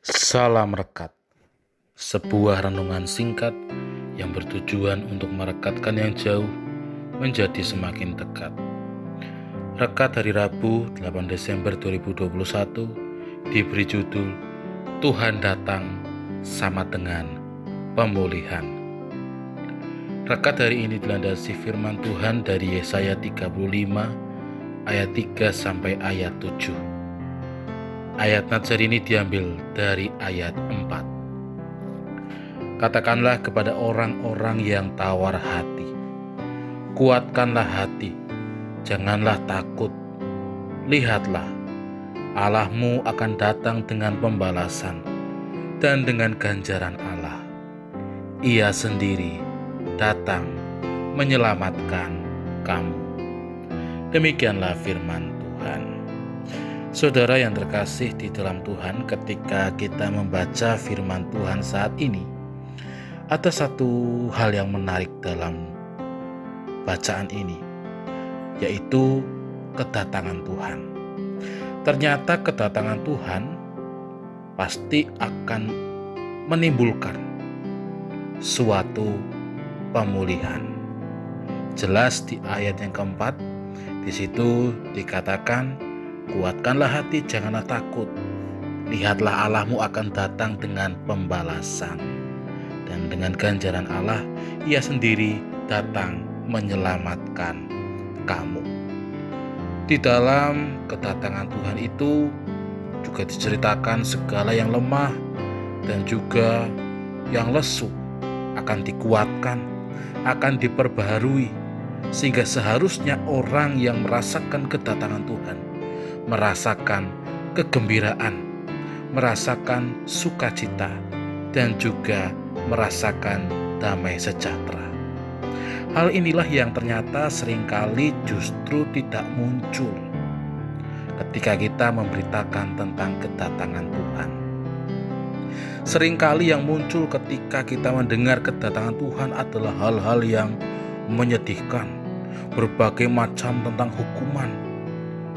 Salam Rekat Sebuah renungan singkat yang bertujuan untuk merekatkan yang jauh menjadi semakin dekat. Rekat hari Rabu 8 Desember 2021 diberi judul Tuhan datang sama dengan pemulihan. Rekat hari ini dilandasi firman Tuhan dari Yesaya 35 ayat 3 sampai ayat 7. Ayat Natsar ini diambil dari ayat 4. Katakanlah kepada orang-orang yang tawar hati, kuatkanlah hati, janganlah takut. Lihatlah, Allahmu akan datang dengan pembalasan dan dengan ganjaran Allah. Ia sendiri datang menyelamatkan kamu. Demikianlah firman Tuhan. Saudara yang terkasih di dalam Tuhan, ketika kita membaca firman Tuhan saat ini, ada satu hal yang menarik dalam bacaan ini, yaitu kedatangan Tuhan. Ternyata kedatangan Tuhan pasti akan menimbulkan suatu pemulihan. Jelas di ayat yang keempat, di situ dikatakan Kuatkanlah hati, janganlah takut. Lihatlah Allahmu akan datang dengan pembalasan. Dan dengan ganjaran Allah, ia sendiri datang menyelamatkan kamu. Di dalam kedatangan Tuhan itu juga diceritakan segala yang lemah dan juga yang lesu akan dikuatkan, akan diperbaharui, sehingga seharusnya orang yang merasakan kedatangan Tuhan merasakan kegembiraan, merasakan sukacita, dan juga merasakan damai sejahtera. Hal inilah yang ternyata sering kali justru tidak muncul ketika kita memberitakan tentang kedatangan Tuhan. Seringkali yang muncul ketika kita mendengar kedatangan Tuhan adalah hal-hal yang menyedihkan, berbagai macam tentang hukuman,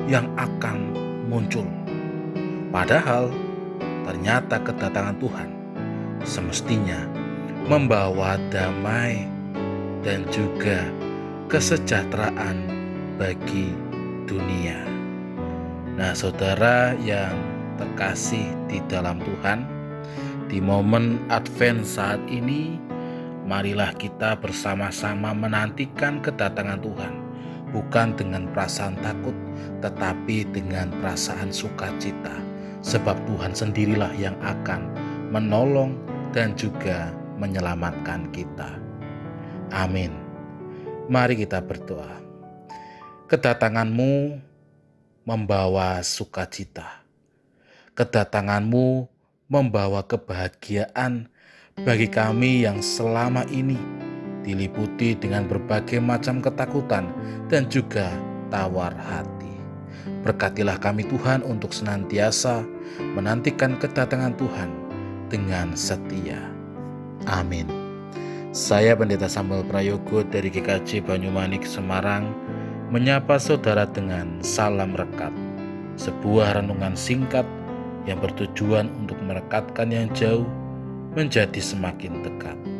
yang akan muncul. Padahal ternyata kedatangan Tuhan semestinya membawa damai dan juga kesejahteraan bagi dunia. Nah, saudara yang terkasih di dalam Tuhan, di momen Advent saat ini, marilah kita bersama-sama menantikan kedatangan Tuhan bukan dengan perasaan takut, tetapi dengan perasaan sukacita, sebab Tuhan sendirilah yang akan menolong dan juga menyelamatkan kita. Amin. Mari kita berdoa. Kedatanganmu membawa sukacita. Kedatanganmu membawa kebahagiaan bagi kami yang selama ini diliputi dengan berbagai macam ketakutan dan juga tawar hati. Berkatilah kami Tuhan untuk senantiasa menantikan kedatangan Tuhan dengan setia. Amin. Saya Pendeta Samuel Prayogo dari GKJ Banyumanik Semarang menyapa saudara dengan salam rekat. Sebuah renungan singkat yang bertujuan untuk merekatkan yang jauh menjadi semakin dekat.